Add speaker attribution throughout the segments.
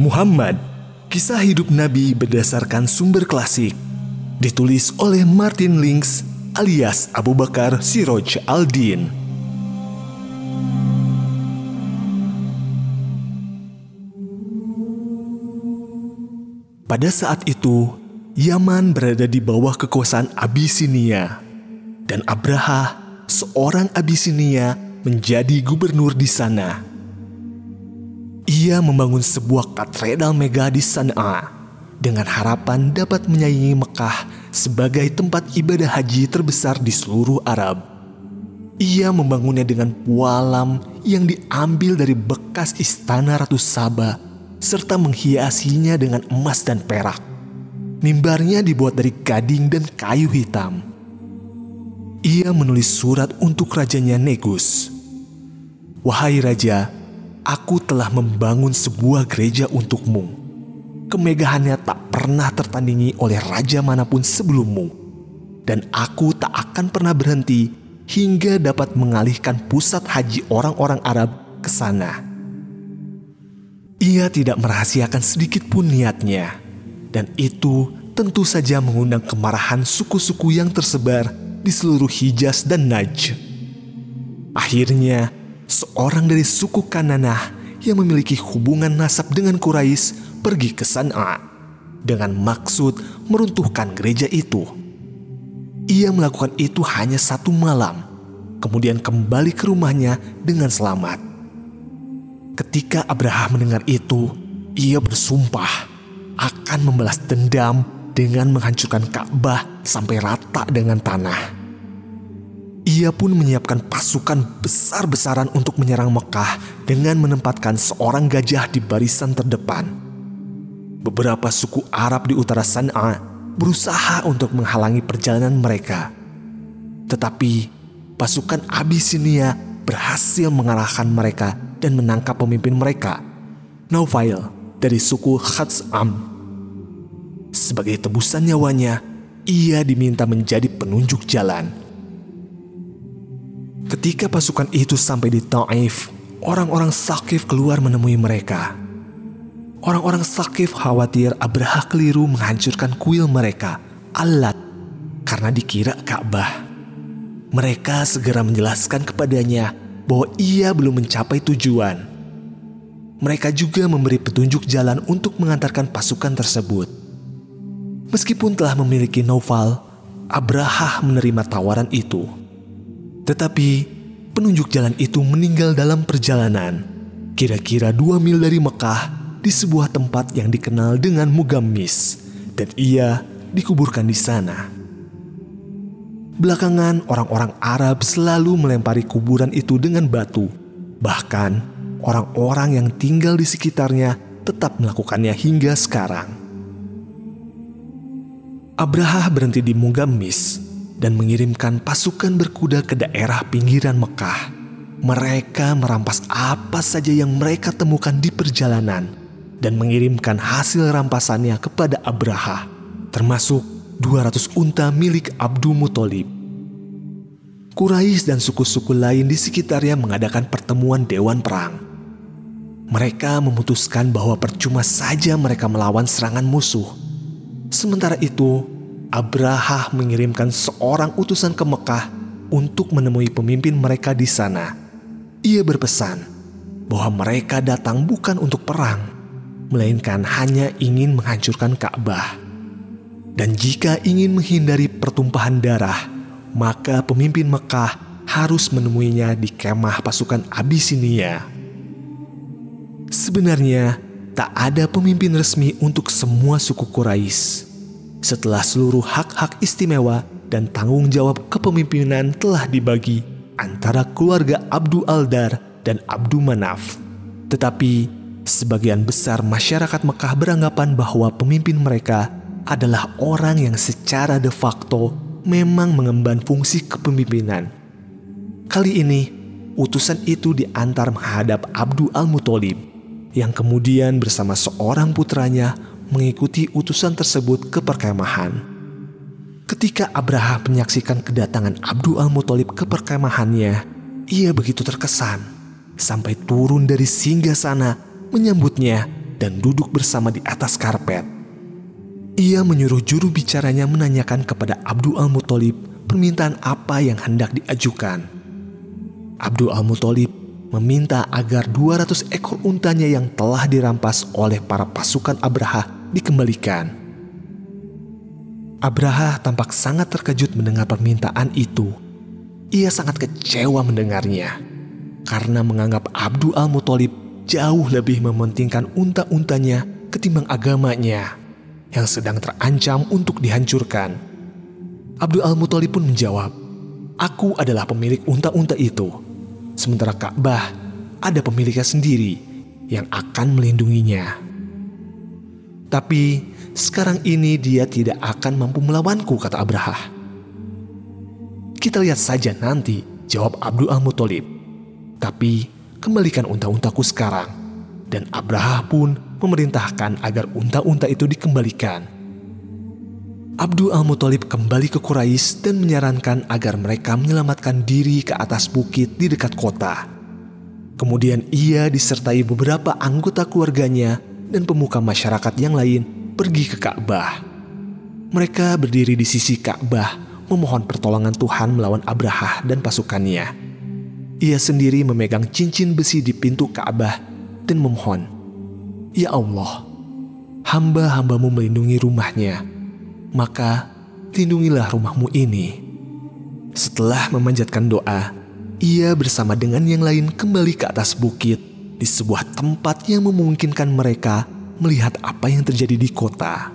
Speaker 1: Muhammad, kisah hidup Nabi berdasarkan sumber klasik. Ditulis oleh Martin Links alias Abu Bakar Siroj Aldin. Pada saat itu, Yaman berada di bawah kekuasaan Abisinia. Dan Abraha, seorang Abisinia, menjadi gubernur di sana. Ia membangun sebuah katedral megah di Sana'a dengan harapan dapat menyaingi Mekah sebagai tempat ibadah haji terbesar di seluruh Arab. Ia membangunnya dengan pualam yang diambil dari bekas istana Ratu Saba serta menghiasinya dengan emas dan perak. Mimbarnya dibuat dari gading dan kayu hitam. Ia menulis surat untuk rajanya Negus. Wahai raja, aku telah membangun sebuah gereja untukmu. Kemegahannya tak pernah tertandingi oleh raja mana pun sebelummu. Dan aku tak akan pernah berhenti hingga dapat mengalihkan pusat haji orang-orang Arab ke sana. Ia tidak merahasiakan sedikit pun niatnya, dan itu tentu saja mengundang kemarahan suku-suku yang tersebar di seluruh Hijaz dan Najd. Akhirnya, seorang dari suku Kananah yang memiliki hubungan nasab dengan Quraisy pergi ke San'a dengan maksud meruntuhkan gereja itu. Ia melakukan itu hanya satu malam, kemudian kembali ke rumahnya dengan selamat. Ketika Abraham mendengar itu, ia bersumpah akan membalas dendam dengan menghancurkan Ka'bah sampai rata dengan tanah. Ia pun menyiapkan pasukan besar-besaran untuk menyerang Mekah dengan menempatkan seorang gajah di barisan terdepan. Beberapa suku Arab di utara San'a berusaha untuk menghalangi perjalanan mereka. Tetapi pasukan Abisinia berhasil mengarahkan mereka dan menangkap pemimpin mereka, Naufail dari suku Khatsam. Sebagai tebusan nyawanya, ia diminta menjadi penunjuk jalan Ketika pasukan itu sampai di Taif, orang-orang Sakif keluar menemui mereka. Orang-orang Sakif khawatir Abraha keliru menghancurkan kuil mereka, alat, karena dikira Ka'bah. Mereka segera menjelaskan kepadanya bahwa ia belum mencapai tujuan. Mereka juga memberi petunjuk jalan untuk mengantarkan pasukan tersebut. Meskipun telah memiliki Noval, Abraha menerima tawaran itu. Tetapi penunjuk jalan itu meninggal dalam perjalanan, kira-kira dua mil dari Mekah di sebuah tempat yang dikenal dengan Mugammis, dan ia dikuburkan di sana. Belakangan orang-orang Arab selalu melempari kuburan itu dengan batu. Bahkan orang-orang yang tinggal di sekitarnya tetap melakukannya hingga sekarang. Abraha berhenti di Mugammis dan mengirimkan pasukan berkuda ke daerah pinggiran Mekah. Mereka merampas apa saja yang mereka temukan di perjalanan dan mengirimkan hasil rampasannya kepada Abraha, termasuk 200 unta milik Abdul Muthalib. Quraisy dan suku-suku lain di sekitarnya mengadakan pertemuan dewan perang. Mereka memutuskan bahwa percuma saja mereka melawan serangan musuh. Sementara itu, Abraha mengirimkan seorang utusan ke Mekah untuk menemui pemimpin mereka di sana. Ia berpesan bahwa mereka datang bukan untuk perang, melainkan hanya ingin menghancurkan Ka'bah. Dan jika ingin menghindari pertumpahan darah, maka pemimpin Mekah harus menemuinya di kemah pasukan Abisinia. Sebenarnya, tak ada pemimpin resmi untuk semua suku Quraisy setelah seluruh hak-hak istimewa dan tanggung jawab kepemimpinan telah dibagi antara keluarga Abdul Aldar dan Abdul Manaf. Tetapi sebagian besar masyarakat Mekah beranggapan bahwa pemimpin mereka adalah orang yang secara de facto memang mengemban fungsi kepemimpinan. Kali ini, utusan itu diantar menghadap Abdul Al-Muthalib yang kemudian bersama seorang putranya mengikuti utusan tersebut ke perkemahan. Ketika Abraham menyaksikan kedatangan Abdul Al-Muthalib ke perkemahannya, ia begitu terkesan sampai turun dari singgah sana menyambutnya dan duduk bersama di atas karpet. Ia menyuruh juru bicaranya menanyakan kepada Abdul Al-Muthalib permintaan apa yang hendak diajukan. Abdul Al-Muthalib meminta agar 200 ekor untanya yang telah dirampas oleh para pasukan Abraha dikembalikan. Abraha tampak sangat terkejut mendengar permintaan itu. Ia sangat kecewa mendengarnya karena menganggap Abdul Al-Muthalib jauh lebih mementingkan unta-untanya ketimbang agamanya yang sedang terancam untuk dihancurkan. Abdul Al-Muthalib pun menjawab, Aku adalah pemilik unta-unta itu. Sementara Ka'bah ada pemiliknya sendiri yang akan melindunginya. Tapi sekarang ini dia tidak akan mampu melawanku, kata Abraha. Kita lihat saja nanti, jawab Abdul Al-Muthalib. Tapi kembalikan unta-untaku sekarang. Dan Abraha pun memerintahkan agar unta-unta itu dikembalikan. Abdul Al-Muthalib kembali ke Quraisy dan menyarankan agar mereka menyelamatkan diri ke atas bukit di dekat kota. Kemudian ia disertai beberapa anggota keluarganya dan pemuka masyarakat yang lain pergi ke Ka'bah. Mereka berdiri di sisi Ka'bah memohon pertolongan Tuhan melawan Abraha dan pasukannya. Ia sendiri memegang cincin besi di pintu Ka'bah dan memohon, Ya Allah, hamba-hambamu melindungi rumahnya, maka lindungilah rumahmu ini. Setelah memanjatkan doa, ia bersama dengan yang lain kembali ke atas bukit di sebuah tempat yang memungkinkan mereka melihat apa yang terjadi di kota.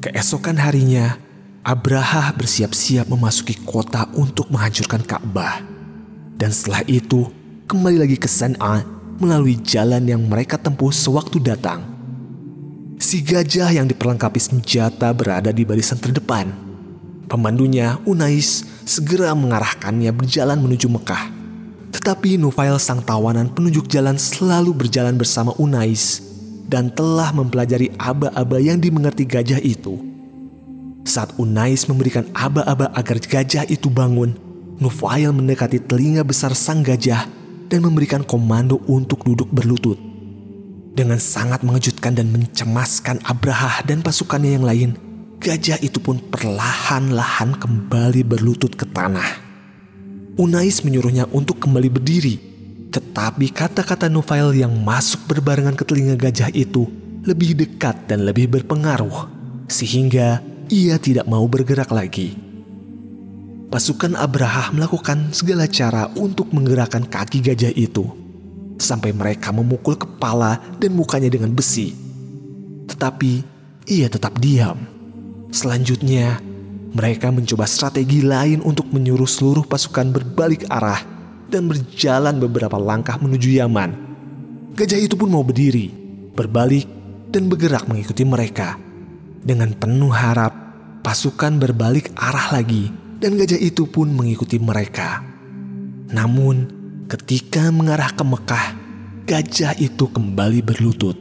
Speaker 1: Keesokan harinya, Abraha bersiap-siap memasuki kota untuk menghancurkan Ka'bah. Dan setelah itu, kembali lagi ke San'a melalui jalan yang mereka tempuh sewaktu datang. Si gajah yang diperlengkapi senjata berada di barisan terdepan. Pemandunya, Unais, segera mengarahkannya berjalan menuju Mekah. Tetapi Nufail sang tawanan penunjuk jalan selalu berjalan bersama Unais dan telah mempelajari aba-aba yang dimengerti gajah itu. Saat Unais memberikan aba-aba agar gajah itu bangun, Nufail mendekati telinga besar sang gajah dan memberikan komando untuk duduk berlutut. Dengan sangat mengejutkan dan mencemaskan Abraha dan pasukannya yang lain, gajah itu pun perlahan-lahan kembali berlutut ke tanah. Unais menyuruhnya untuk kembali berdiri, tetapi kata-kata Nufail yang masuk berbarengan ke telinga gajah itu lebih dekat dan lebih berpengaruh, sehingga ia tidak mau bergerak lagi pasukan Abraha melakukan segala cara untuk menggerakkan kaki gajah itu, sampai mereka memukul kepala dan mukanya dengan besi. Tetapi ia tetap diam. Selanjutnya, mereka mencoba strategi lain untuk menyuruh seluruh pasukan berbalik arah dan berjalan beberapa langkah menuju Yaman. Gajah itu pun mau berdiri, berbalik, dan bergerak mengikuti mereka. Dengan penuh harap, pasukan berbalik arah lagi dan gajah itu pun mengikuti mereka. Namun, ketika mengarah ke Mekah, gajah itu kembali berlutut.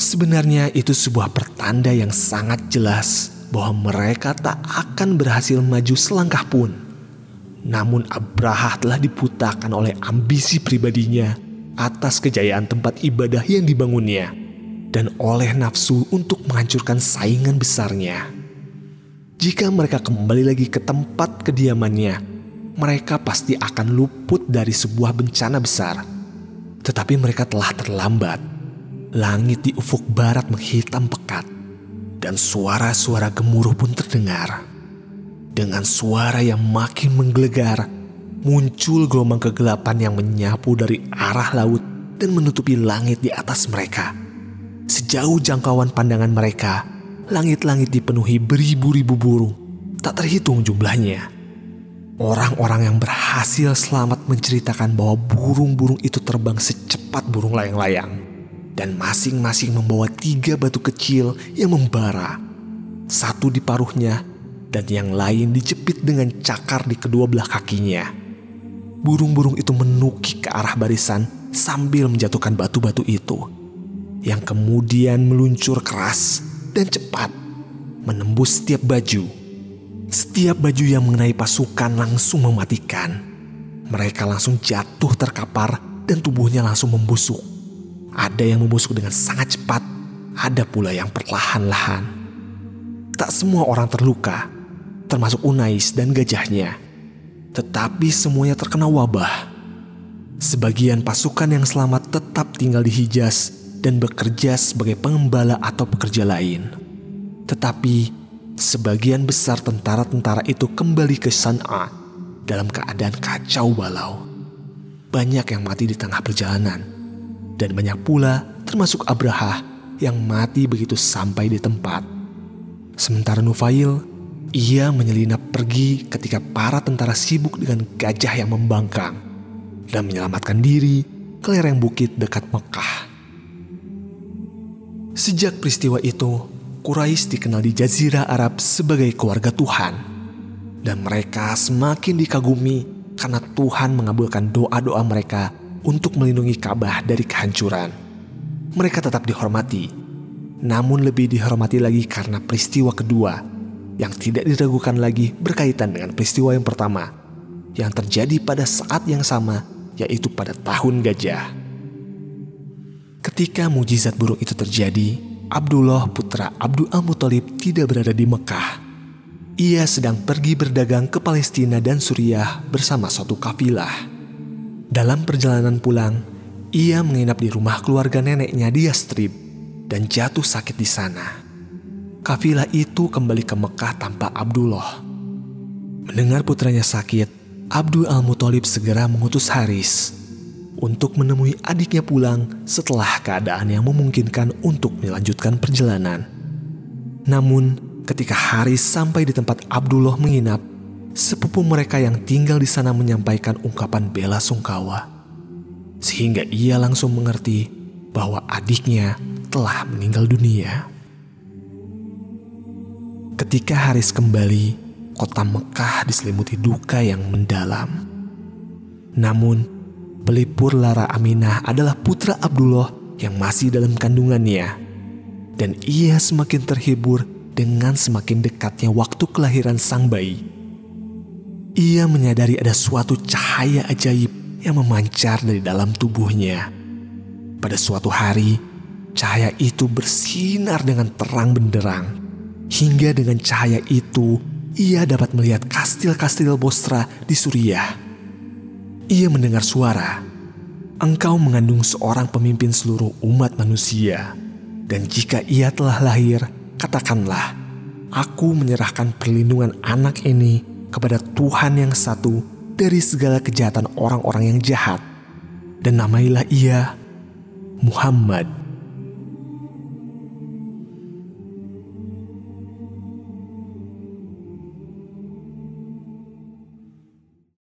Speaker 1: Sebenarnya itu sebuah pertanda yang sangat jelas bahwa mereka tak akan berhasil maju selangkah pun. Namun Abraha telah diputakan oleh ambisi pribadinya atas kejayaan tempat ibadah yang dibangunnya dan oleh nafsu untuk menghancurkan saingan besarnya. Jika mereka kembali lagi ke tempat kediamannya, mereka pasti akan luput dari sebuah bencana besar. Tetapi mereka telah terlambat. Langit di ufuk barat menghitam pekat, dan suara-suara gemuruh pun terdengar. Dengan suara yang makin menggelegar, muncul gelombang kegelapan yang menyapu dari arah laut dan menutupi langit di atas mereka. Sejauh jangkauan pandangan mereka, langit-langit dipenuhi beribu-ribu burung, tak terhitung jumlahnya. Orang-orang yang berhasil selamat menceritakan bahwa burung-burung itu terbang secepat burung layang-layang, dan masing-masing membawa tiga batu kecil yang membara, satu di paruhnya, dan yang lain dijepit dengan cakar di kedua belah kakinya. Burung-burung itu menukik ke arah barisan sambil menjatuhkan batu-batu itu, yang kemudian meluncur keras dan cepat menembus setiap baju. Setiap baju yang mengenai pasukan langsung mematikan. Mereka langsung jatuh terkapar dan tubuhnya langsung membusuk. Ada yang membusuk dengan sangat cepat, ada pula yang perlahan-lahan. Tak semua orang terluka, termasuk Unais dan gajahnya. Tetapi semuanya terkena wabah. Sebagian pasukan yang selamat tetap tinggal di Hijaz dan bekerja sebagai pengembala atau pekerja lain. Tetapi sebagian besar tentara-tentara itu kembali ke San'a dalam keadaan kacau balau. Banyak yang mati di tengah perjalanan, dan banyak pula termasuk Abraha yang mati begitu sampai di tempat. Sementara Nufail, ia menyelinap pergi ketika para tentara sibuk dengan gajah yang membangkang dan menyelamatkan diri ke lereng bukit dekat Mekah. Sejak peristiwa itu, Quraisy dikenal di Jazirah Arab sebagai keluarga Tuhan. Dan mereka semakin dikagumi karena Tuhan mengabulkan doa-doa mereka untuk melindungi Ka'bah dari kehancuran. Mereka tetap dihormati, namun lebih dihormati lagi karena peristiwa kedua yang tidak diragukan lagi berkaitan dengan peristiwa yang pertama yang terjadi pada saat yang sama, yaitu pada tahun gajah. Ketika mujizat burung itu terjadi, Abdullah putra Abdul Al-Muthalib tidak berada di Mekah. Ia sedang pergi berdagang ke Palestina dan Suriah bersama suatu kafilah. Dalam perjalanan pulang, ia menginap di rumah keluarga neneknya di Yastrib dan jatuh sakit di sana. Kafilah itu kembali ke Mekah tanpa Abdullah. Mendengar putranya sakit, Abdul Al-Muthalib segera mengutus Haris untuk menemui adiknya pulang setelah keadaan yang memungkinkan untuk melanjutkan perjalanan. Namun, ketika Haris sampai di tempat Abdullah menginap, sepupu mereka yang tinggal di sana menyampaikan ungkapan bela sungkawa. Sehingga ia langsung mengerti bahwa adiknya telah meninggal dunia. Ketika Haris kembali, kota Mekah diselimuti duka yang mendalam. Namun, pelipur Lara Aminah adalah putra Abdullah yang masih dalam kandungannya. Dan ia semakin terhibur dengan semakin dekatnya waktu kelahiran sang bayi. Ia menyadari ada suatu cahaya ajaib yang memancar dari dalam tubuhnya. Pada suatu hari, cahaya itu bersinar dengan terang benderang. Hingga dengan cahaya itu, ia dapat melihat kastil-kastil Bosra di Suriah ia mendengar suara, "Engkau mengandung seorang pemimpin seluruh umat manusia, dan jika ia telah lahir, katakanlah, Aku menyerahkan perlindungan anak ini kepada Tuhan yang satu dari segala kejahatan orang-orang yang jahat, dan namailah ia Muhammad."